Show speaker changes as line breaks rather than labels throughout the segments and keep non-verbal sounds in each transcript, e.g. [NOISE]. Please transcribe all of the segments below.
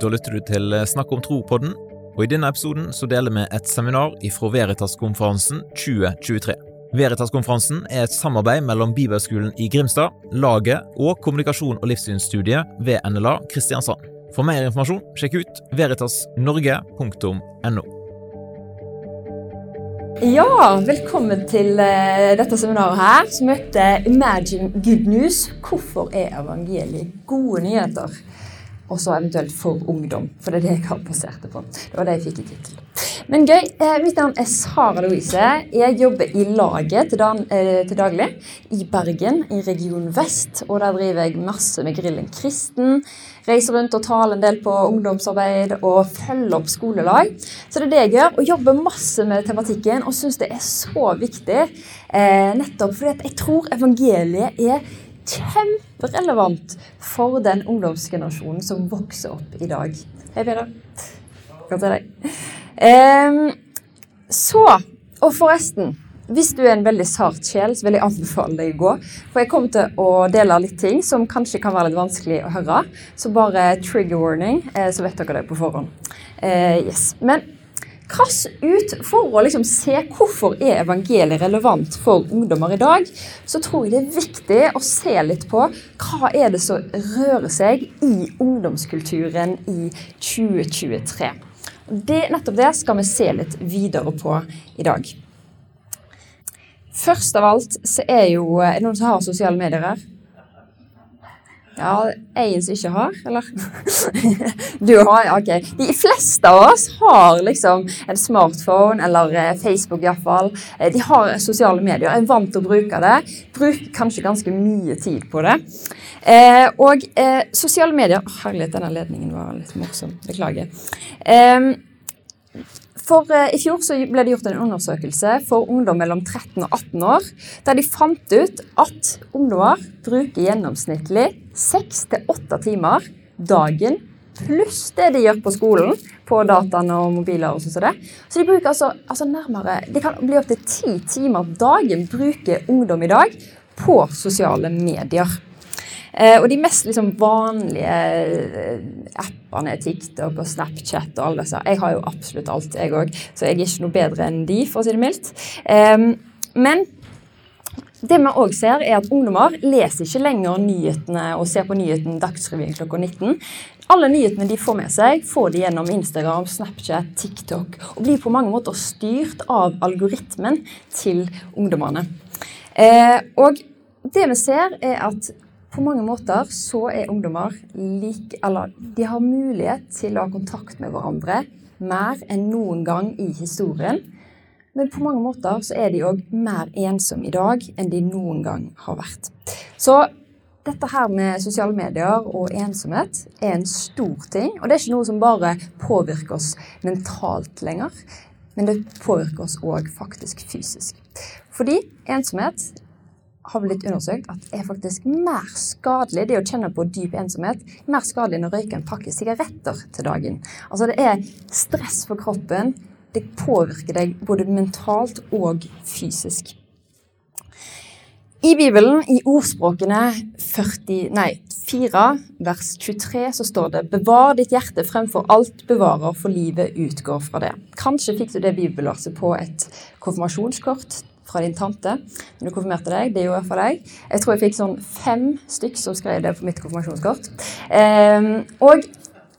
Da lytter du til Snakk om tro-podden, og i denne episoden så deler vi et seminar ifra Veritas-konferansen 2023. Veritas-konferansen er et samarbeid mellom Bibelskolen i Grimstad, Laget og kommunikasjon- og livssynsstudiet ved NLA Kristiansand. For mer informasjon, sjekk ut veritasnorge.no.
Ja, velkommen til eh, dette seminaret her, som heter Imagine Good News. Hvorfor er evangeliet gode nyheter? Og så eventuelt for ungdom, for det er det jeg har basert det på. Det var det jeg fikk i tittel. Men gøy. Eh, mitt navn er Sara Louise. Jeg jobber i laget til, dan, eh, til daglig i Bergen, i Region Vest. Og der driver jeg masse med Grillen kristen. Reiser rundt og taler en del på ungdomsarbeid og følger opp skolelag. Så det er det jeg gjør, og jobber masse med tematikken og syns det er så viktig. Eh, nettopp fordi jeg tror evangeliet er kjemperelevant for den ungdomsgenerasjonen som vokser opp i dag. Hei, Peder. Godt å se deg. Um, så, og forresten hvis du er en veldig sart sjel, så vil jeg anbefale deg å gå. For jeg kommer til å dele litt ting som kanskje kan være litt vanskelig å høre. Så bare trigger warning, eh, så vet dere det på forhånd. Uh, yes. Men krass ut for å liksom se hvorfor er evangeliet relevant for ungdommer i dag, så tror jeg det er viktig å se litt på hva er det som rører seg i ungdomskulturen i 2023. Det, nettopp det skal vi se litt videre på i dag. Først av alt så er jo Er det noen som har sosiale medier her? Ja, en som ikke har, eller? [LAUGHS] Du har, ok. De fleste av oss har liksom en smartphone, eller Facebook iallfall. De har sosiale medier, er vant til å bruke det. Bruker kanskje ganske mye tid på det. Eh, og eh, sosiale medier Herlighet, denne ledningen var litt morsom. Beklager. Eh, for eh, I fjor ble det gjort en undersøkelse for ungdom mellom 13 og 18 år, der de fant ut at ungdommer bruker gjennomsnittlig 6-8 timer dagen pluss det de gjør på skolen, på dataene og mobiler. og sånt. Så de bruker altså, altså nærmere Det kan bli opptil ti timer dagen bruker ungdom i dag på sosiale medier. Eh, og de mest liksom, vanlige eh, appene TikTok og Snapchat og alle disse. Jeg har jo absolutt alt, jeg òg, så jeg er ikke noe bedre enn de, for å si det mildt. Men det vi òg ser, er at ungdommer leser ikke lenger nyhetene og ser på nyheten Dagsrevyen klokka 19. Alle nyhetene de får med seg, får de gjennom Instagram, Snapchat, TikTok, og blir på mange måter styrt av algoritmen til ungdommene. Eh, og det vi ser, er at på mange måter så er ungdommer like Eller de har mulighet til å ha kontakt med hverandre mer enn noen gang i historien. Men på mange måter så er de òg mer ensomme i dag enn de noen gang har vært. Så dette her med sosiale medier og ensomhet er en stor ting. Og det er ikke noe som bare påvirker oss mentalt lenger, men det påvirker oss òg faktisk fysisk. Fordi ensomhet har blitt undersøkt at er faktisk mer skadelig det å kjenne på dyp ensomhet, mer skadelig enn å røyke en pakke sigaretter til dagen. Altså Det er stress for kroppen. Det påvirker deg både mentalt og fysisk. I Bibelen, i ordspråkene 40, nei, 4, vers 23, så står det 'Bevar ditt hjerte fremfor alt bevarer, for livet utgår fra det'. Kanskje fikk du det bibelverset på et konfirmasjonskort fra din tante når du konfirmerte deg. Det gjorde jeg for deg. Jeg tror jeg fikk sånn fem stykk som skrev det på mitt konfirmasjonskort. Um, og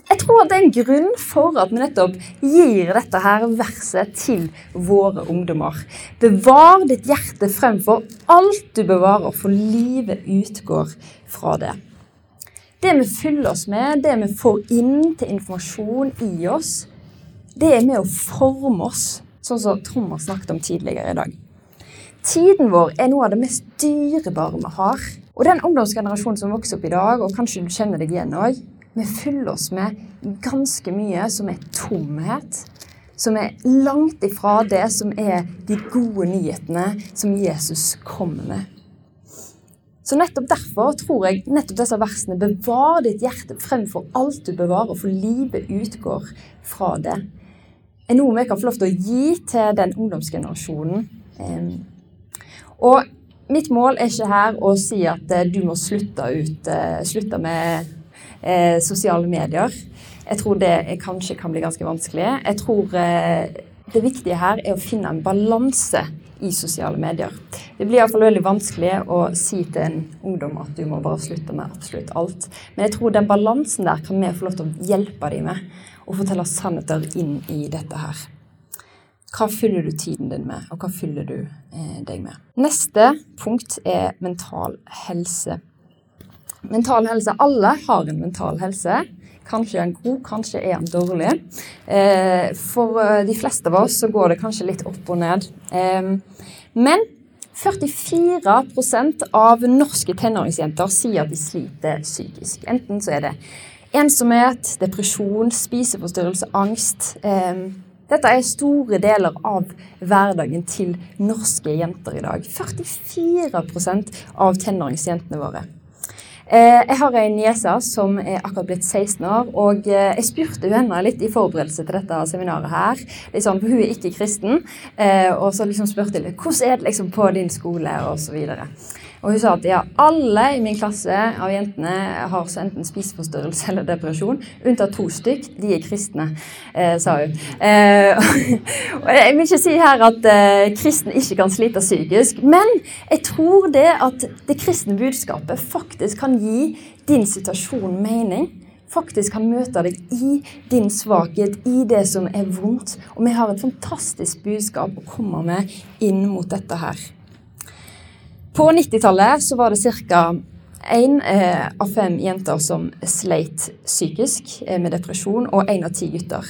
jeg tror det er en grunn for at vi nettopp gir dette her verset til våre ungdommer. Bevar ditt hjerte fremfor alt du bevarer, for livet utgår fra det. Det vi fyller oss med, det vi får inn til informasjon i oss, det er med å forme oss, sånn som Trommer snakket om tidligere i dag. Tiden vår er noe av det mest dyrebare vi har. Og den ungdomsgenerasjonen som vokser opp i dag, og kanskje du kjenner deg igjen òg, vi fyller oss med ganske mye som er tomhet. Som er langt ifra det som er de gode nyhetene som Jesus kommer med. Så nettopp derfor tror jeg nettopp disse versene bevar ditt hjerte fremfor alt du bevarer, for livet utgår fra det. er noe vi kan få lov til å gi til den ungdomsgenerasjonen. Og mitt mål er ikke her å si at eh, du må slutte, ut, eh, slutte med eh, sosiale medier. Jeg tror det kanskje kan bli ganske vanskelig. Jeg tror eh, det viktige her er å finne en balanse i sosiale medier. Det blir iallfall veldig vanskelig å si til en ungdom at du må bare slutte med absolutt alt. Men jeg tror den balansen der kan vi få lov til å hjelpe dem med, og fortelle sannheter inn i dette her. Hva fyller du tiden din med, og hva fyller du eh, deg med? Neste punkt er mental helse. Mental helse. Alle har en mental helse. Kanskje er den god, kanskje er den dårlig. Eh, for eh, de fleste av oss så går det kanskje litt opp og ned. Eh, men 44% av norske tenåringsjenter sier at de sliter psykisk. Enten så er det ensomhet, depresjon, spiseforstyrrelse, angst. Dette er store deler av hverdagen til norske jenter i dag. 44% av tenåringsjentene våre. Eh, jeg har en niese som er akkurat blitt 16 år. og eh, Jeg spurte henne litt i forberedelse til dette seminaret. her, liksom, for Hun er ikke kristen. Eh, og så liksom spurte jeg hvordan er det liksom på din skole osv. Og hun sa at ja, alle i min klasse av jentene har så enten spiseforstyrrelse eller depresjon, unntatt to stykk. De er kristne, eh, sa hun. Eh, [LAUGHS] og jeg vil ikke si her at eh, kristne ikke kan slite psykisk, men jeg tror det at det kristne budskapet faktisk kan gi din situasjon mening faktisk kan møte deg i din svakhet, i det som er vondt. Og vi har et fantastisk budskap å komme med inn mot dette her. På 90-tallet så var det ca. én eh, av fem jenter som sleit psykisk eh, med depresjon, og én av ti gutter.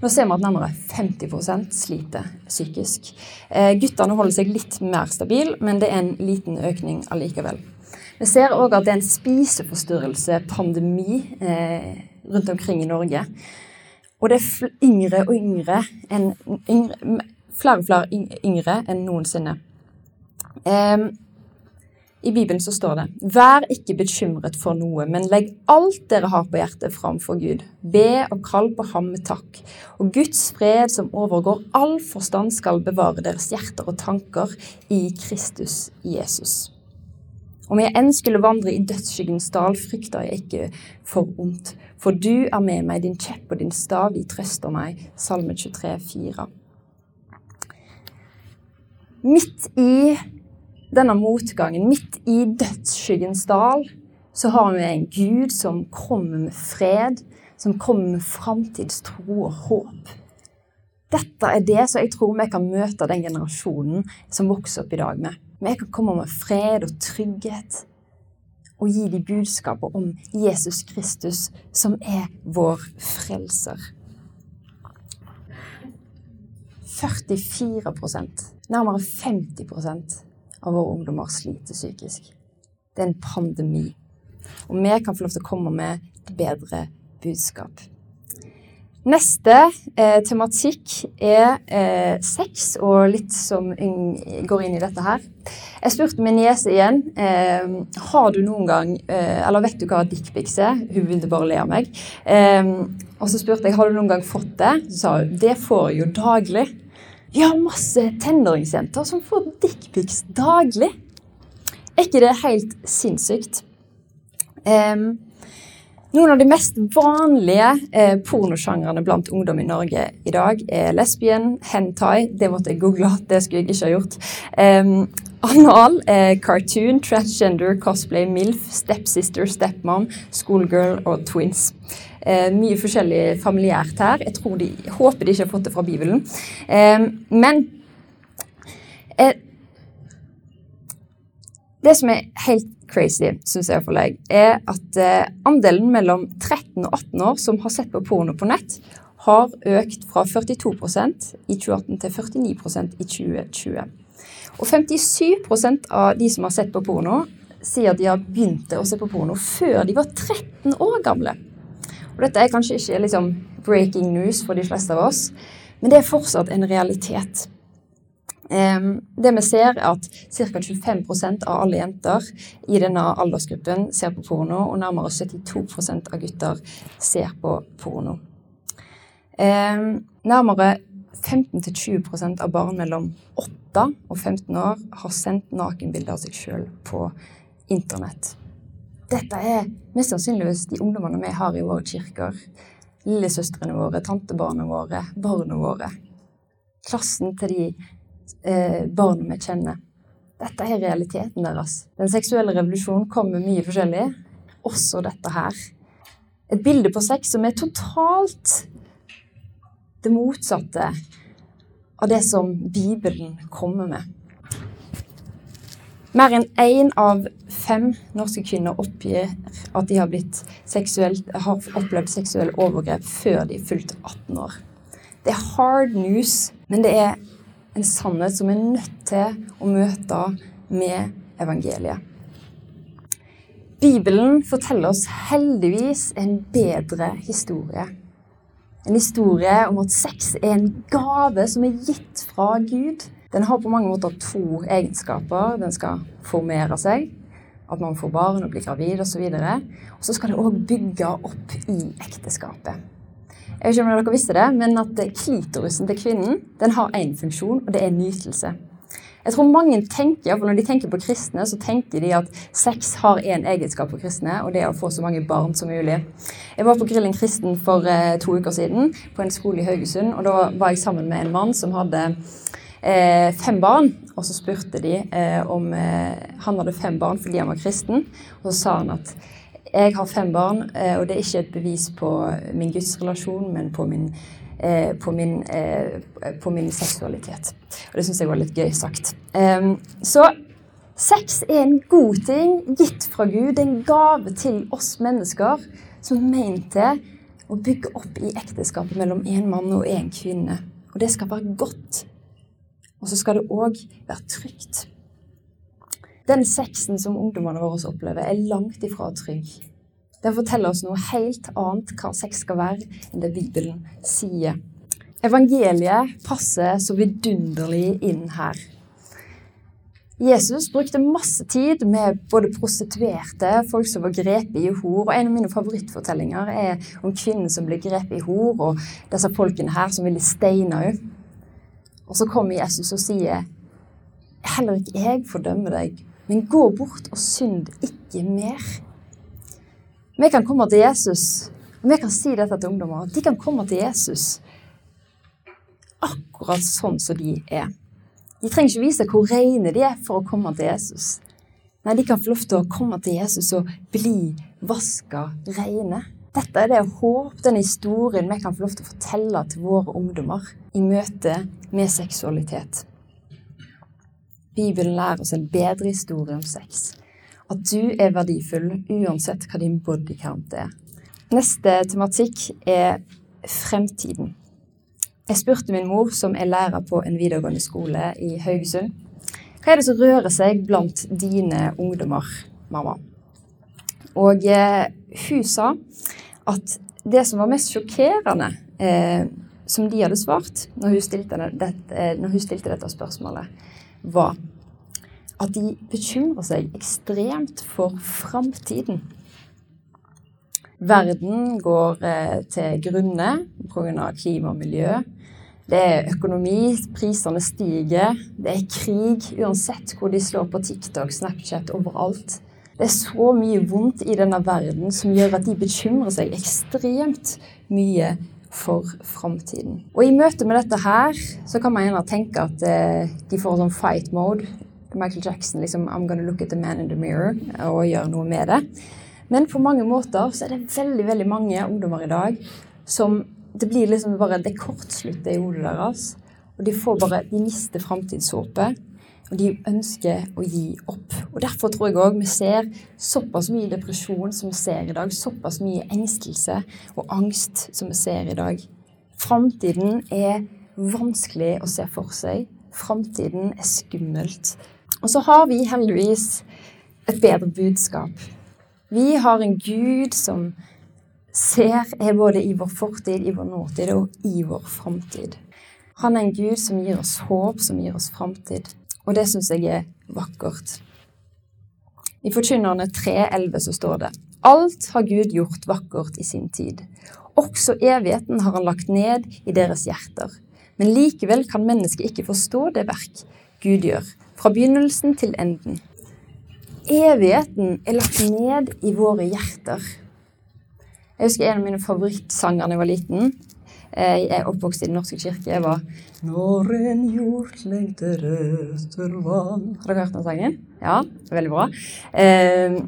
Nå ser vi at nærmere 50% sliter psykisk. Eh, guttene holder seg litt mer stabil, men det er en liten økning allikevel. Vi ser òg at det er en spiseforstyrrelsepandemi eh, rundt omkring i Norge. Og det er yngre og yngre enn yngre, flere og flere yngre enn noensinne. Eh, i Bibelen så står det Vær ikke bekymret for noe, men legg alt dere har på hjertet framfor Gud. Be og kall på ham med takk. Og Guds fred, som overgår all forstand, skal bevare deres hjerter og tanker i Kristus Jesus. Om jeg enn skulle vandre i dødsskyggens dal, frykter jeg ikke for ondt. For du er med meg, din kjepp og din stav, de trøster meg. Salme 23, 4. Midt i denne motgangen, midt i dødsskyggens dal, så har vi en Gud som kommer med fred, som kommer med framtidstro og håp. Dette er det som jeg tror vi kan møte den generasjonen som vokser opp i dag med. Vi kan komme med fred og trygghet og gi dem budskapet om Jesus Kristus, som er vår frelser. 44% nærmere 50 av våre ungdommer sliter psykisk. Det er en pandemi. Og vi kan få lov til å komme med et bedre budskap. Neste eh, tematikk er eh, sex, og litt som går inn i dette her. Jeg spurte min niese igjen eh, har du noen gang eh, Eller vet du hva dickpics er? Hun begynte bare å le av meg. Eh, og så spurte jeg har du noen gang fått det. Så sa hun det får jeg jo daglig. Vi har masse tenåringsjenter som får dickpics daglig. Er ikke det helt sinnssykt? Um, noen av de mest vanlige eh, pornosjangrene blant ungdom i Norge i dag er lesbien, hentai Det måtte jeg google, det skulle jeg ikke ha gjort. Um, anal, eh, cartoon, transgender, cosplay, MILF, stepsister, stepmom, schoolgirl og twins. Eh, mye forskjellig familiært her. Jeg de, håper de ikke har fått det fra Bibelen. Eh, men eh, Det som er helt crazy, syns jeg iallfall jeg, er at andelen mellom 13 og 18 år som har sett på porno på nett, har økt fra 42% i 2018 til 49% i 2020. Og 57% av de som har sett på porno, sier de har begynt å se på porno før de var 13 år gamle. Og dette er kanskje ikke liksom breaking news for de fleste av oss, men det er fortsatt en realitet. Det vi ser, er at ca. 25% av alle jenter i denne aldersgruppen ser på porno, og nærmere 72% av gutter ser på porno. Nærmere 15-20% av barn mellom 8 og 15 år har sendt nakenbilder av seg sjøl på internett dette er mest sannsynligvis de ungdommene vi har i våre kirker. lillesøstrene våre, tantebarna våre, barna våre. Klassen til de eh, barna vi kjenner. Dette er realiteten deres. Den seksuelle revolusjonen kommer mye forskjellig, også dette her. Et bilde på sex som er totalt det motsatte av det som Bibelen kommer med. Mer enn én av fem norske kvinner oppgir at de har, har opplevd seksuelle overgrep før de er fylt 18 år. Det er hard news, men det er en sannhet som er nødt til å møte med evangeliet. Bibelen forteller oss heldigvis en bedre historie. En historie om at sex er en gave som er gitt fra Gud. Den har på mange måter to egenskaper. Den skal formere seg, at man får barn og blir gravid osv. Og så skal det òg bygge opp i ekteskapet. Jeg vet ikke om dere visste det, men at klitorusen til kvinnen den har én funksjon, og det er nytelse. Jeg tror mange tenker, for Når de tenker på kristne, så tenker de at sex har én egenskap for kristne, og det er å få så mange barn som mulig. Jeg var på Grilling kristen for eh, to uker siden på en skole i Haugesund. og Da var jeg sammen med en mann som hadde fem barn. Og så spurte de eh, om eh, han hadde fem barn fordi han var kristen. Og så sa han at jeg har fem barn, eh, og det er ikke et bevis på min gudsrelasjon, men på min Eh, på, min, eh, på, min, seksualitet. Og det syns jeg var litt gøy sagt. Um, så sex er en god ting gitt fra Gud. En gave til oss mennesker som ment til å bygge opp i ekteskapet mellom en mann og en kvinne. Og det skal være godt. Og så skal det òg være trygt. Den sexen som ungdommene våre opplever, er langt ifra trygg. Den forteller oss noe helt annet hva sex skal være, enn det Bibelen sier. Evangeliet passer så vidunderlig inn her. Jesus brukte masse tid med både prostituerte, folk som var grepet i hor. og En av mine favorittfortellinger er om kvinnen som ble grepet i hor, og disse folkene her som ville steine henne. Og så kommer Jesus og sier, 'Heller ikke jeg fordømmer deg, men gå bort og synd ikke mer.' Vi kan komme til Jesus, og vi kan si dette til ungdommer. De kan komme til Jesus akkurat sånn som de er. De trenger ikke vise hvor rene de er for å komme til Jesus. Nei, de kan få lov til å komme til Jesus og bli vaska rene. Dette er det håp, den historien vi kan få lov til å fortelle til våre ungdommer i møte med seksualitet. Bibelen lærer oss en bedre historie om sex at du er verdifull uansett hva din bodycount er. Neste tematikk er fremtiden. Jeg spurte min mor, som er lærer på en videregående skole i Haugesund, hva er det som rører seg blant dine ungdommer, mamma? Og eh, hun sa at det som var mest sjokkerende, eh, som de hadde svart når hun stilte, det, eh, når hun stilte dette spørsmålet, var at de bekymrer seg ekstremt for framtiden. Verden går eh, til grunne pga. klima og miljø. Det er økonomi, prisene stiger. Det er krig, uansett hvor de slår på TikTok, Snapchat, overalt. Det er så mye vondt i denne verden som gjør at de bekymrer seg ekstremt mye for framtiden. Og i møte med dette her, så kan man gjerne tenke at eh, de får sånn fight mode. Michael Jackson liksom I'm gonna look at the man in the mirror og gjøre noe med det. Men på mange måter så er det veldig veldig mange ungdommer i dag som det blir liksom bare det kortslutter i hodet deres. Og de får bare, de mister framtidshåpet. Og de ønsker å gi opp. Og Derfor tror jeg òg vi ser såpass mye depresjon som vi ser i dag. Såpass mye engstelse og angst som vi ser i dag. Framtiden er vanskelig å se for seg. Framtiden er skummelt. Og så har vi heldigvis et bedre budskap. Vi har en Gud som ser er både i vår fortid, i vår nåtid og i vår framtid. Han er en Gud som gir oss håp, som gir oss framtid. Og det syns jeg er vakkert. I Forkynnerne 3.11 så står det Alt har Gud gjort vakkert i sin tid. Også evigheten har han lagt ned i deres hjerter. Men likevel kan mennesket ikke forstå det verk Gud gjør, fra begynnelsen til enden. Evigheten er lagt ned i våre hjerter. Jeg husker en av mine favorittsanger da jeg var liten. Eh, Jeg er oppvokst i Den norske kirke. Jeg var Når en jord lengter etter vann Har dere hørt den sangen? Ja, veldig bra. Eh,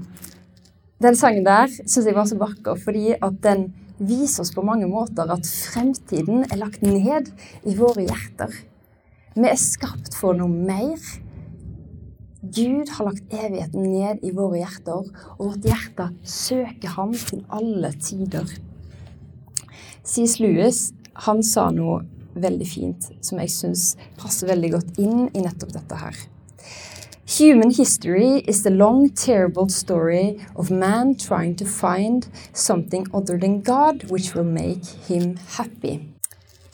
den sangen der syns jeg var så vakker fordi at den viser oss på mange måter at fremtiden er lagt ned i våre hjerter. Vi er skapt for noe mer. Gud har lagt evigheten ned i våre hjerter, og vårt hjerte søker ham til alle tider. C.S. Lewis han sa noe veldig fint som jeg syns passer veldig godt inn i nettopp dette her. Human history is the long, terrible story of man trying to find something other than God which will make him happy.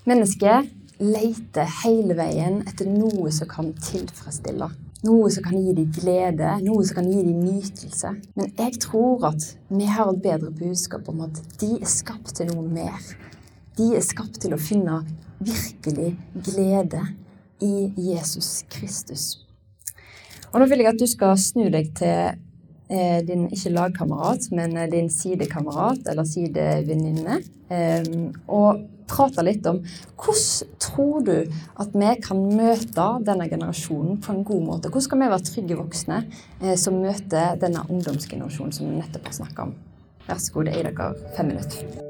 Mennesket leter hele veien etter noe som kan tilfredsstille. Noe som kan gi dem glede, noe som kan gi dem nytelse. Men jeg tror at vi har et bedre budskap om at de er skapt til noe mer. De er skapt til å finne virkelig glede i Jesus Kristus. Og nå vil jeg at du skal snu deg til din ikke lagkamerat, men eh, din sidekamerat eller sidevenninne, eh, og prate litt om hvordan tror du at vi kan møte denne generasjonen på en god måte? Hvordan skal vi være trygge voksne eh, som møter denne ungdomsgenerasjonen som vi nettopp har snakka om? Vær så god, det er dere fem minutter.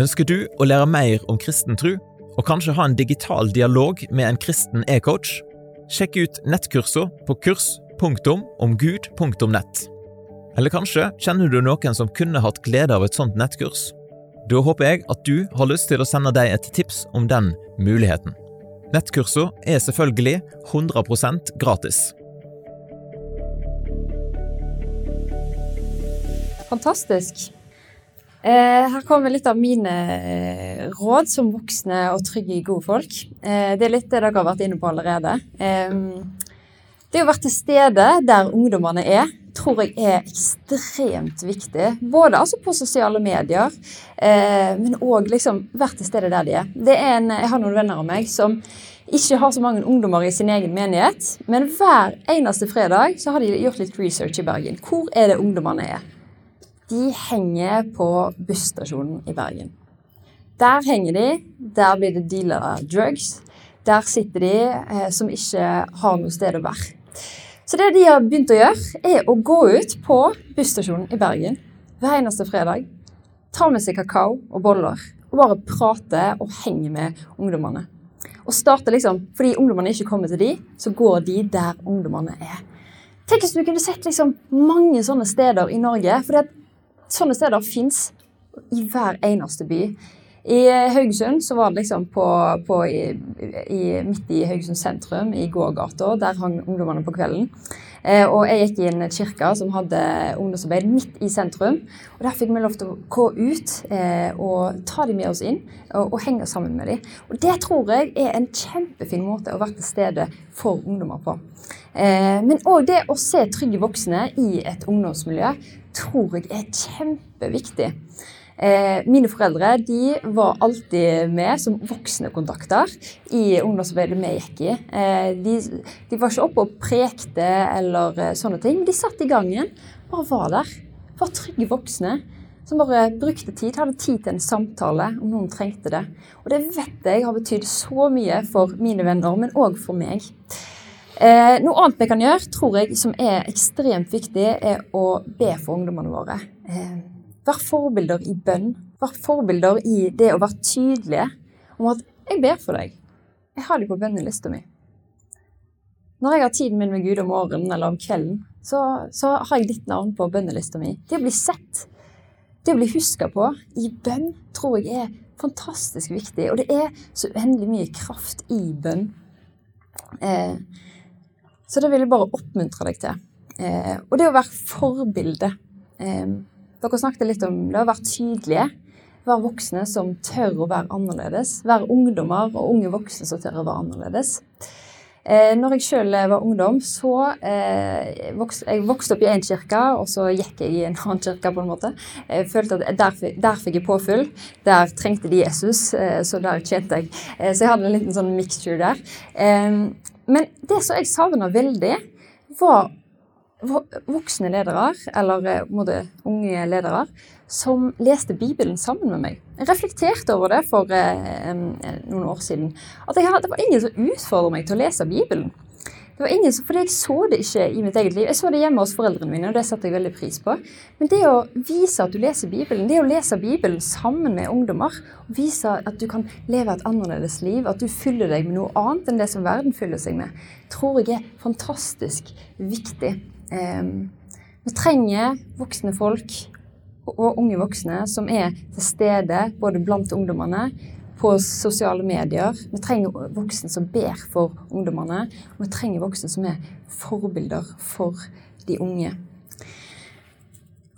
Ønsker du å lære mer om kristen tro, og kanskje ha en digital dialog med en kristen e-coach? Sjekk ut nettkursene på kurs.omgud.nett. Eller kanskje kjenner du noen som kunne hatt glede av et sånt nettkurs? Da håper jeg at du har lyst til å sende deg et tips om den muligheten. Nettkursene er selvfølgelig 100% gratis.
Fantastisk. Eh, her kommer litt av mine eh, råd som voksne og trygge, gode folk. Eh, det er litt det dere har vært inne på allerede. Det å være til stede der ungdommene er, tror jeg er ekstremt viktig. Både altså på sosiale medier, eh, men òg liksom være til stede der de er. Er en, jeg har noen venner av meg som ikke har så mange ungdommer i sin egen menighet, men hver eneste fredag så har de gjort litt research i Bergen. Hvor er det ungdommene er? De henger på busstasjonen i Bergen. Der henger de, der blir det dealer drugs. Der sitter de eh, som ikke har noe sted å være. Så det de har begynt å gjøre, er å gå ut på busstasjonen i Bergen hver eneste fredag. Ta med seg kakao og boller og bare prate og henge med ungdommene. Og starte liksom, Fordi ungdommene ikke kommer til de, så går de der ungdommene er. Tenk hvis du kunne sett liksom mange sånne steder i Norge. For sånne steder fins i hver eneste by. I Haugesund så var det liksom på, på i, i, midt i Haugesund sentrum, i gågata. Der hang ungdommene på kvelden. Eh, og jeg gikk i en kirke som hadde ungdomsarbeid midt i sentrum. Og der fikk vi lov til å gå ut eh, og ta dem med oss inn og, og henge sammen med dem. Og det tror jeg er en kjempefin måte å være til stede for ungdommer på. Eh, men òg det å se trygge voksne i et ungdomsmiljø tror jeg er kjempeviktig. Eh, mine foreldre de var alltid med som voksne kontakter i ungdomsarbeidet vi gikk i. Eh, de, de, var ikke oppe og prekte eller eh, sånne ting. De satt i gangen, bare var der. Var trygge voksne som bare brukte tid, hadde tid til en samtale om noen trengte det. Og det vet jeg har betydd så mye for mine venner, men òg for meg. Eh, noe annet vi kan gjøre, tror jeg, som er ekstremt viktig, er å be for ungdommene våre. Eh, vær forbilder i bønn. Vær forbilder i det å være tydelige om at 'jeg ber for deg'. Jeg har det på bønnelista mi. Når jeg har tiden min med Gud om morgenen eller om kvelden, så, så har jeg ditt navn på bønnelista mi. Det å bli sett, det å bli huska på i bønn, tror jeg er fantastisk viktig. Og det er så uendelig mye kraft i bønn. Eh, så det vil jeg bare oppmuntre deg til. Eh, og det å være forbilde. Eh, dere snakket litt om det å være tydelige. Være voksne som tør å være annerledes. Være ungdommer og unge voksne som tør å være annerledes. Eh, når jeg sjøl var ungdom, så eh, vokste, jeg vokste opp i én kirke, og så gikk jeg i en [LAUGHS] annen kirke. på en måte. Jeg følte at Der, der fikk jeg påfyll. Der trengte de Jesus, eh, så der tjente jeg. Så jeg hadde en liten sånn mixture der. Men det som jeg savna veldig, var voksne ledere, eller eh, måte, unge ledere, som leste Bibelen sammen med meg. Jeg reflekterte over det for eh, noen år siden. At jeg, det var ingen som utfordret meg til å lese Bibelen. Det var ingen som, fordi Jeg så det ikke i mitt eget liv. Jeg så det hjemme hos foreldrene mine, og det satte jeg veldig pris på. Men det å vise at du leser Bibelen, det å lese Bibelen sammen med ungdommer, og vise at du kan leve et annerledes liv, at du fyller deg med noe annet enn det som verden fyller seg med, tror jeg er fantastisk viktig. Um, vi trenger voksne folk og unge voksne som er til stede både blant ungdommene på sosiale medier. Vi trenger voksne som ber for ungdommene. Og vi trenger voksne som er forbilder for de unge.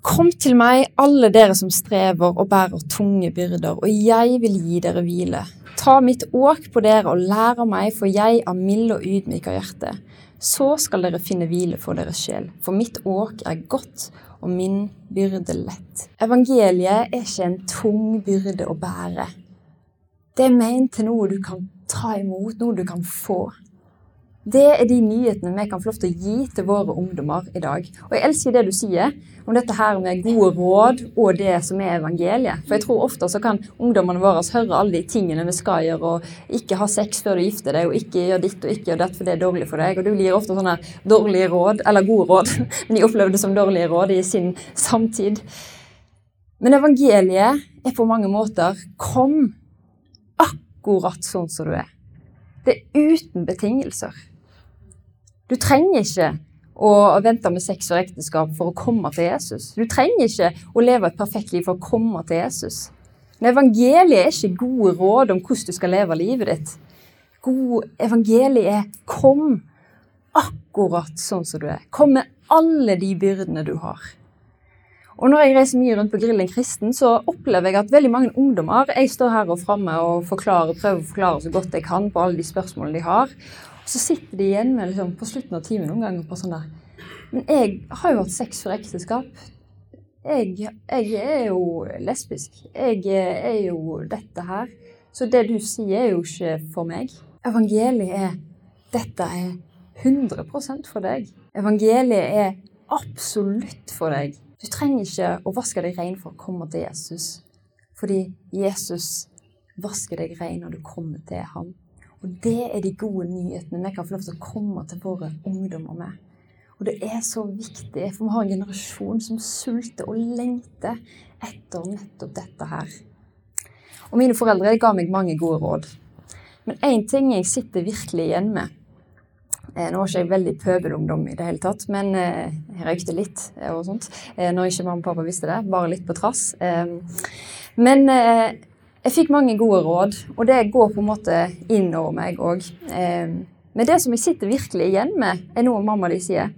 Kom til meg, alle dere som strever og bærer tunge byrder, og jeg vil gi dere hvile. Ta mitt åk på dere og lær av meg, for jeg er mild og ydmyk av hjerte. Så skal dere finne hvile for deres sjel, for mitt åk er godt og min byrde lett. Evangeliet er ikke en tung byrde å bære. Det er ment til noe du kan ta imot, noe du kan få. Det er de nyhetene vi kan få lov til å gi til våre ungdommer i dag. Og jeg elsker det du sier om dette her med gode råd og det som er evangeliet. For jeg tror ofte så kan ungdommene våre høre alle de tingene vi skal gjøre, og ikke ha sex før du gifter deg, og ikke gjør ditt og ikke gjør dette for det er dårlig for deg. Og du gir ofte sånne dårlige råd, eller gode råd, [LAUGHS] men de opplever det som dårlige råd i sin samtid. Men evangeliet er på mange måter kom akkurat sånn som du er. Det er uten betingelser. Du trenger ikke å vente med sex og ekteskap for å komme til Jesus. Du trenger ikke å leve et perfekt liv for å komme til Jesus. Men evangeliet er ikke gode råd om hvordan du skal leve livet ditt. God evangeliet er kom akkurat sånn som du er. Kom med alle de byrdene du har. Og når jeg reiser mye rundt på Grillen kristen, så opplever jeg at veldig mange ungdommer Jeg står her og framme og forklarer, prøver å forklare så godt jeg kan på alle de spørsmålene de har. Så sitter de igjen med liksom, på slutten av timen noen ganger på sånn der Men jeg har jo hatt sex for ekteskap. Jeg, jeg, er jo lesbisk. Jeg er jo dette her. Så det du sier, er jo ikke for meg. Evangeliet er dette er 100% for deg. Evangeliet er absolutt for deg. Du trenger ikke å vaske deg ren for å komme til Jesus, fordi Jesus vasker deg ren når du kommer til ham. Og det er de gode nyhetene vi kan få lov til å komme til våre ungdommer med. Og det er så viktig, for vi har en generasjon som sulter og lengter etter nettopp dette her. Og mine foreldre ga meg mange gode råd. Men én ting jeg sitter virkelig igjen med, Eh, nå var ikke jeg veldig pøbelungdom i det hele tatt, men eh, jeg røykte litt eh, og sånt. Når ikke mamma og pappa visste det, bare litt på trass. Men jeg fikk mange gode råd, og det går på en måte innover meg òg. Men det som jeg sitter virkelig igjen med, er noe mamma di sier.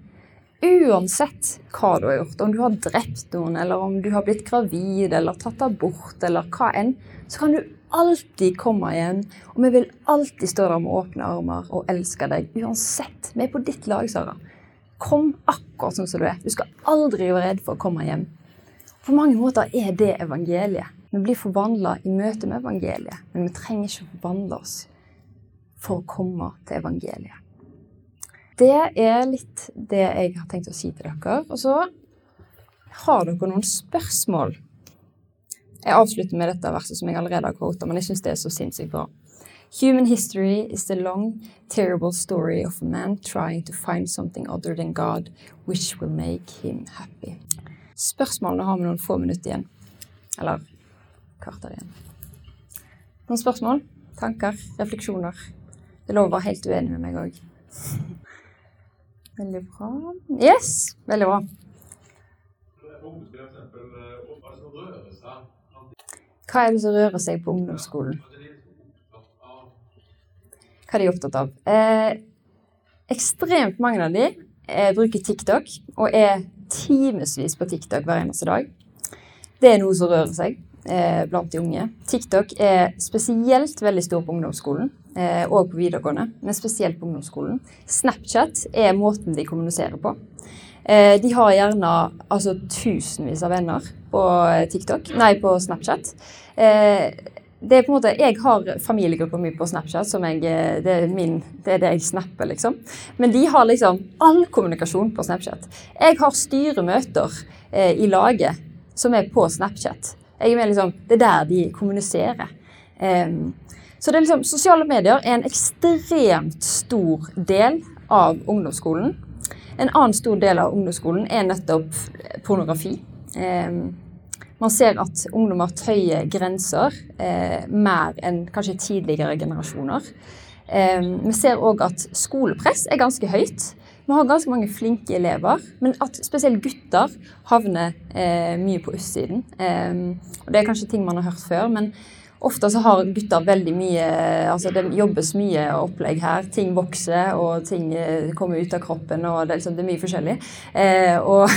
Uansett hva du har gjort, om du har drept noen, eller om du har blitt gravid, eller tatt abort, eller hva enn, så kan du alltid komme igjen, og vi vil alltid stå der med åpne armer og elske deg uansett. Vi er på ditt lag, Sara. Kom akkurat sånn som du er. Du skal aldri være redd for å komme hjem. På mange måter er det evangeliet. Vi blir forvandla i møte med evangeliet, men vi trenger ikke å forvandle oss for å komme til evangeliet. Det er litt det jeg har tenkt å si til dere. Og så har dere noen spørsmål jeg avslutter med dette verset som jeg allerede har quota, men jeg syns det er så sinnssykt bra. Human history is the long, terrible story of a man trying to find something other than God, which will make him happy. Spørsmålene har vi noen få minutter igjen. Eller kvarter igjen. Noen spørsmål? Tanker? Refleksjoner? Det er lov å være helt uenig med meg òg. Veldig bra. Yes, veldig bra. Hva er det som rører seg på ungdomsskolen? Hva er de opptatt av? Eh, ekstremt mange av de eh, bruker TikTok og er timevis på TikTok hver eneste dag. Det er noe som rører seg eh, blant de unge. TikTok er spesielt veldig stor på ungdomsskolen eh, og på videregående, men spesielt på ungdomsskolen. Snapchat er måten de kommuniserer på. Eh, de har gjerne altså, tusenvis av venner på TikTok, nei, på Snapchat. Eh, det er på en måte, Jeg har familiegruppa mi på Snapchat, som jeg, eh, det, er min, det er det jeg snapper, liksom. Men de har liksom all kommunikasjon på Snapchat. Jeg har styremøter eh, i laget som er på Snapchat. Jeg er liksom, Det er der de kommuniserer. Um, så det er liksom, Sosiale medier er en ekstremt stor del av ungdomsskolen. En annen stor del av ungdomsskolen er nettopp pornografi. Um, man ser at ungdommer tøyer grenser eh, mer enn kanskje tidligere generasjoner. Eh, vi ser òg at skolepress er ganske høyt. Vi har ganske mange flinke elever, men at spesielt gutter havner eh, mye på østsiden. Eh, og Det er kanskje ting man har hørt før, men ofte så har gutter veldig mye altså Det jobbes mye opplegg her. Ting vokser, og ting eh, kommer ut av kroppen, og det er, liksom, det er mye forskjellig. Eh, og,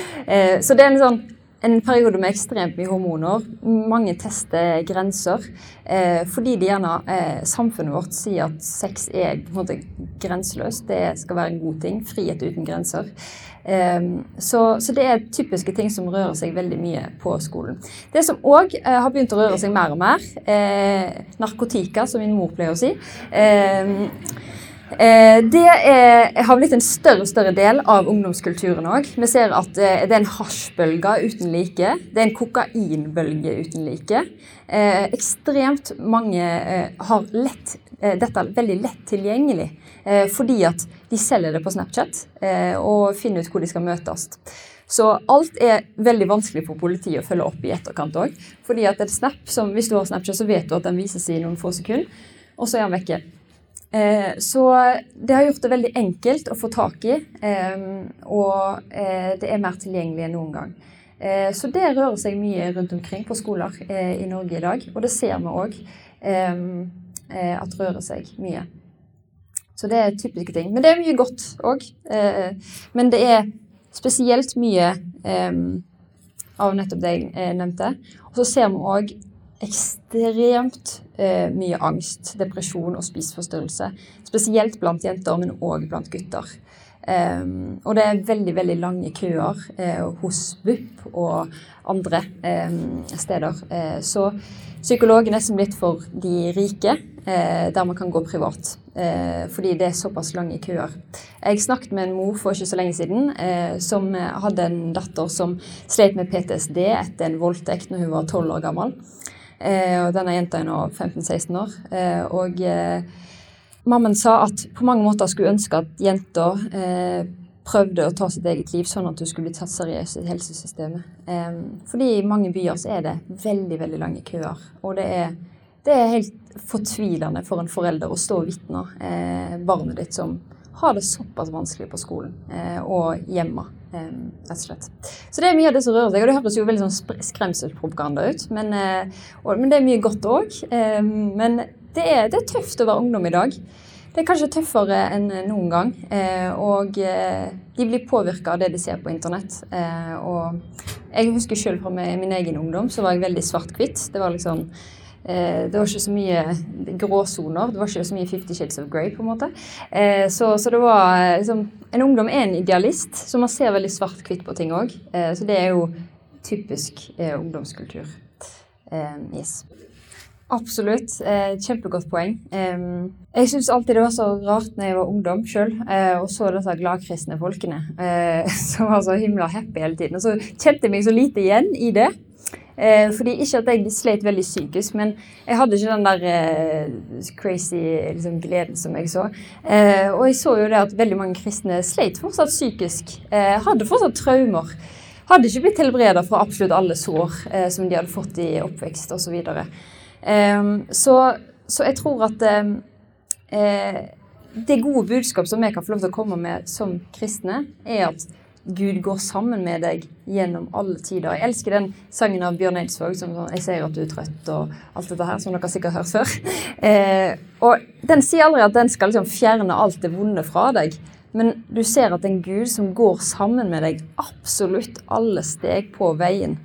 [LAUGHS] så det er en sånn en periode med ekstremt mye hormoner. Mange tester grenser. Eh, fordi de gjerne, eh, samfunnet vårt sier at sex er på en måte grenseløst. Det skal være en god ting. Frihet uten grenser. Eh, så, så, det er typiske ting som rører seg veldig mye på skolen. Det som òg eh, har begynt å røre seg mer og mer, eh, narkotika, som min mor pleier å si. Eh, det er, har blitt en større og større del av ungdomskulturen òg. Vi ser at eh, det er en hasjbølge uten like. Det er en kokainbølge uten like. Eh, ekstremt mange har lett, dette veldig lett tilgjengelig fordi at de selger det på Snapchat og finner ut hvor de skal møtes. Så alt er veldig vanskelig for politiet å følge opp i etterkant òg. Fordi at snap, hvis du har Snapchat, så vet du at den vises i noen få sekunder, og så er den vekke. Eh, så det har gjort det veldig enkelt å få tak i, eh, og eh, det er mer tilgjengelig enn noen gang. Så det rører seg mye rundt omkring på skoler i Norge i dag, og det ser vi òg at rører seg mye. Så det er typiske ting. Men det er mye godt òg. Men det er spesielt mye av nettopp det jeg nevnte. Og så ser vi òg ekstremt eh, mye angst, depresjon og spiseforstyrrelse. Spesielt blant jenter, men òg blant gutter. Um, og det er veldig veldig lange køer eh, hos BUP og andre eh, steder. Eh, så psykologen er nesten litt for de rike, eh, der man kan gå privat. Eh, fordi det er såpass lange køer. Jeg snakket med en mor for ikke så lenge siden som hadde en datter som slet med PTSD etter en voldtekt når hun var tolv år gammel. Eh, og denne jenta er nå 15-16 år. Eh, og eh, mammaen sa at på mange måter skulle ønske at jenta prøvde å ta sitt eget liv, sånn at hun skulle bli tatt seriøst i helsesystemet. fordi i mange byer så er det veldig veldig lange køer. Og det er, det er helt fortvilende for en forelder å stå og vitne barnet ditt som har det såpass vanskelig på skolen og hjemme. Rett og slett. Så det er mye av det som rører seg. Og det høres jo veldig sånn skremselspropaganda ut, men, uh, og, men, det er mye godt òg. Men det er, det er, tøft å være ungdom i dag. Det er kanskje tøffere enn noen gang. Uh, og uh, de blir påvirka av det de ser på internett. og jeg husker sjøl fra min egen ungdom så var jeg veldig svart-hvitt. Det var liksom Eh, det var ikke så mye gråsoner. Det var ikke så mye Fifty Shades of Grey. på en måte. Eh, så, så det var eh, liksom, En ungdom er en idealist, så man ser veldig svart-hvitt på ting òg. Så det er jo typisk ungdomskultur. Yes. Absolutt. kjempegodt poeng. jeg syns alltid det var så rart når jeg var ungdom sjøl og så disse gladkristne folkene [LAUGHS] som var så himla happy hele tiden. Og så kjente jeg meg så lite igjen i det. Eh, fordi Ikke at jeg sleit veldig psykisk, men jeg hadde ikke den der eh, crazy liksom, gleden som jeg så. Eh, og jeg så jo det at veldig mange kristne sleit fortsatt psykisk. Eh, hadde fortsatt traumer. Hadde ikke blitt helbreda fra absolutt alle sår eh, som de hadde fått i oppvekst osv. Så, videre. eh, så Så jeg tror at eh, det gode budskap som vi kan få lov til å komme med som kristne, er at Gud går sammen med deg gjennom alle tider. Jeg elsker den sangen av Bjørn Eidsvåg som sånn 'Jeg ser at du er trøtt' og alt dette her, som dere sikkert har hørt før. [LAUGHS] Eh, og den sier aldri at den skal liksom fjerne alt det vonde fra deg, men du ser at det en Gud som går sammen med deg absolutt alle steg på veien.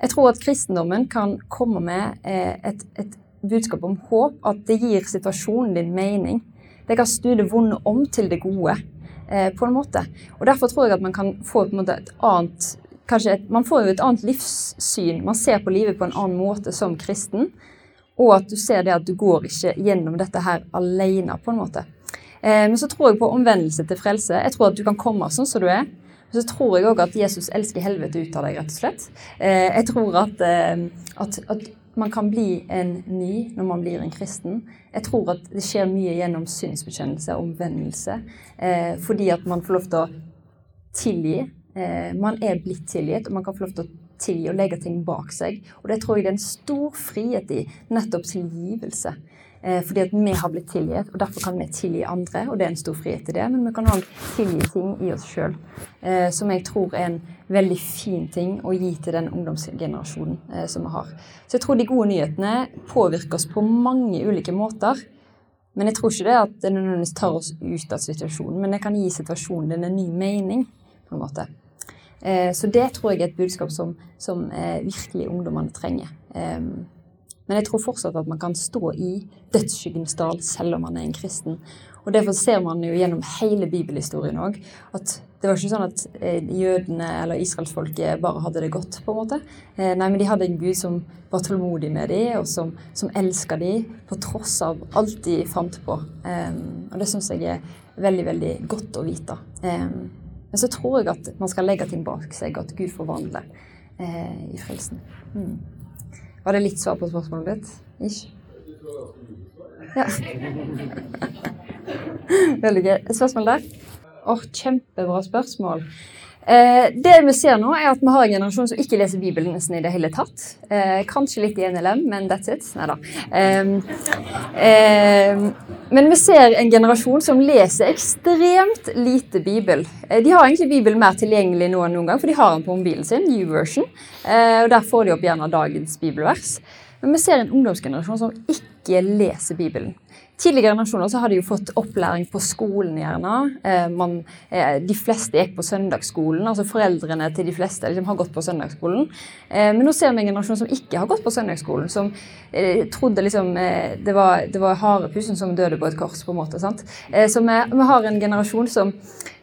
Jeg tror at kristendommen kan komme med eh, et, et budskap om håp, at det gir situasjonen din mening. Det kan snu det vonde om til det gode. Eh, på en måte. Og Derfor tror jeg at man kan få et annet et, Man får jo et annet livssyn. Man ser på livet på en annen måte som kristen. Og at du ser det at du går ikke gjennom dette her alene, på en måte. Eh, men så tror jeg på omvendelse til frelse. Jeg tror at du kan komme sånn som du er. Så tror jeg òg at Jesus elsker helvete ut av deg, rett og slett. Eh, jeg tror at, eh, at, at, man kan bli en ny når man blir en kristen. Jeg tror at det skjer mye gjennom synsbekjennelse og omvendelse. Eh, fordi at man får lov til å tilgi. Man er blitt tilgitt, og man kan få lov til å tilgi og legge ting bak seg. Og det tror jeg det er en stor frihet i. Nettopp tilgivelse. Eh, fordi at vi har blitt tilgitt, og derfor kan vi tilgi andre. Og det er en stor frihet i det, men vi kan òg tilgi ting i oss sjøl. Eh, som jeg tror er en veldig fin ting å gi til den ungdomsgenerasjonen eh, som vi har. Så jeg tror de gode nyhetene påvirker oss på mange ulike måter. Men jeg tror ikke det at det nødvendigvis tar oss ut av situasjonen, men det kan gi situasjonen din en ny mening. på en måte. Så det tror jeg er et budskap som, som virkelig ungdommene trenger. Men jeg tror fortsatt at man kan stå i dødsskyggens dal selv om man er en kristen. Og Derfor ser man jo gjennom hele bibelhistorien òg at det var ikke sånn at eh, jødene eller israelsfolket bare hadde det godt. på en måte. Eh, nei, men de hadde en gud som var tålmodig med dem, og som, som elska dem på tross av alt de fant på. Um, og det syns jeg er veldig, veldig godt å vite. Men så tror jeg at man skal legge ting bak seg, at Gud forvandler i frelsen. Mm. Var det litt svar på spørsmålet ditt? Ikke? Ja. [LAUGHS] Veldig gøy. Spørsmål der? Åh, oh, Kjempebra spørsmål. Eh, det vi ser nå, er at vi har en generasjon som ikke leser Bibelen nesten i det hele tatt. Eh, kanskje litt i NLM, men that's it. Nei da. Eh, men vi ser en generasjon som leser ekstremt lite Bibel. Eh, de har egentlig Bibelen mer tilgjengelig nå enn noen gang, for de har den på mobilen sin, New Version. Og Der får de opp gjerne dagens bibelvers. Men vi ser en ungdomsgenerasjon som ikke leser Bibelen. Tidligere generasjoner så har de jo fått opplæring på skolen, gjerne. Eh, man, eh, de fleste gikk på søndagsskolen. altså Foreldrene til de fleste liksom, har gått på søndagsskolen. Eh, men nå ser vi en generasjon som ikke har gått på søndagsskolen. Som trodde liksom det var, var harepussen som døde på et kors, på en måte. sant? Så vi, vi, har en generasjon som,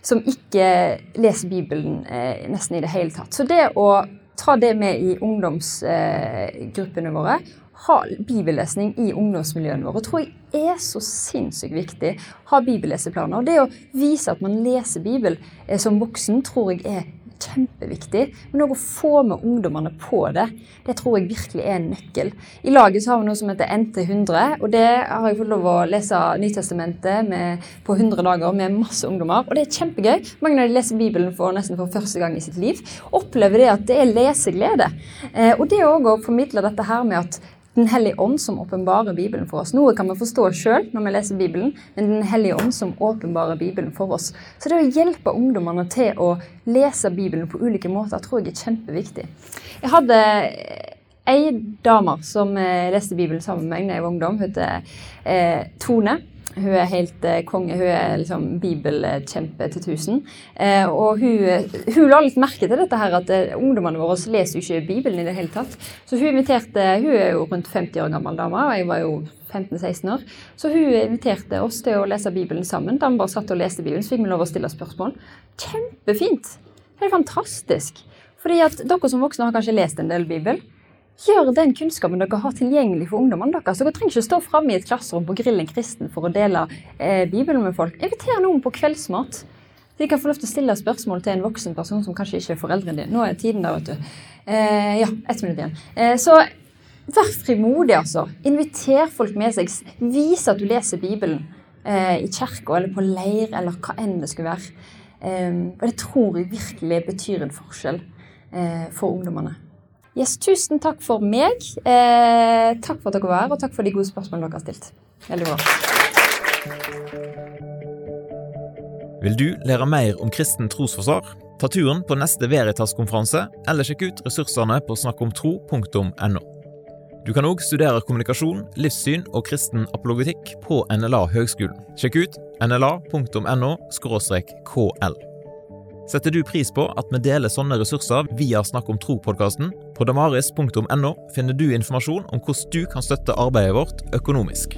som ikke leser Bibelen nesten i det hele tatt. Så det å ta det med i ungdomsgruppene våre ha bibellesning i ungdomsmiljøene våre tror jeg er så sinnssykt viktig. Ha bibelleseplaner. Det å vise at man leser Bibel eh, som voksen, tror jeg er kjempeviktig. Men òg å få med ungdommene på det, det tror jeg virkelig er en nøkkel. I laget så har vi noe som heter NT100, og det har jeg fått lov å lese Nytestamentet med, på 100 dager med masse ungdommer. Og det er kjempegøy. Mange av de leser Bibelen for nesten for første gang i sitt liv. Opplever det at det er leseglede. Eh, og det òg å formidle dette her med at den hellige ånd som åpenbarer Bibelen for oss. Noe kan vi forstå sjøl når vi leser Bibelen, men Den hellige ånd som åpenbarer Bibelen for oss. Så det å hjelpe ungdommene til å lese Bibelen på ulike måter, tror jeg er kjempeviktig. Jeg hadde ei dame som eh, leste Bibelen sammen med meg da jeg var ungdom. Hun heter eh, Tone. Hun er helt eh, konge. Hun er liksom bibelkjempe til tusen. Eh, og hun, hun, la litt merke til dette her at eh, ungdommene våre leser jo ikke Bibelen i det hele tatt. Så hun inviterte Hun er jo rundt 50 år gammel dame, og jeg var jo 15-16 år. Så hun inviterte oss til å lese Bibelen sammen. Da vi bare satt og leste Bibelen, så fikk vi lov å stille spørsmål. Kjempefint! Er fantastisk. Fordi at dere som voksne har kanskje lest en del Bibel. Gjør den kunnskapen dere har tilgjengelig for ungdommene deres. Dere trenger ikke stå framme i et klasserom på Grillen kristen for å dele eh, Bibelen med folk. Inviter noen på kveldsmat. De kan få lov til å stille spørsmål til en voksen person som kanskje ikke er foreldrene dine. Nå er tiden der, vet du. Eh, ja, ett minutt igjen. Eh, så vær frimodig, altså. Inviter folk med seg. Vis at du leser Bibelen eh, i kirka eller på leir eller hva enn det skulle være. Eh, og det tror jeg virkelig betyr en forskjell eh, for ungdommene. Yes, tusen takk for meg. Eh, takk for at dere var her, og takk for de gode spørsmålene dere har stilt. Veldig bra.
Vil du lære mer om kristen trosforsvar? Ta turen på neste Veritas-konferanse, eller sjekk ut ressursene på snakkomtro.no. Du kan òg studere kommunikasjon, livssyn og kristen apologetikk på NLA Høgskolen. Sjekk ut nla.no kl. Setter du pris på at vi deler sånne ressurser via Snakk om tro-podkasten? På damaris.no finner du informasjon om hvordan du kan støtte arbeidet vårt økonomisk.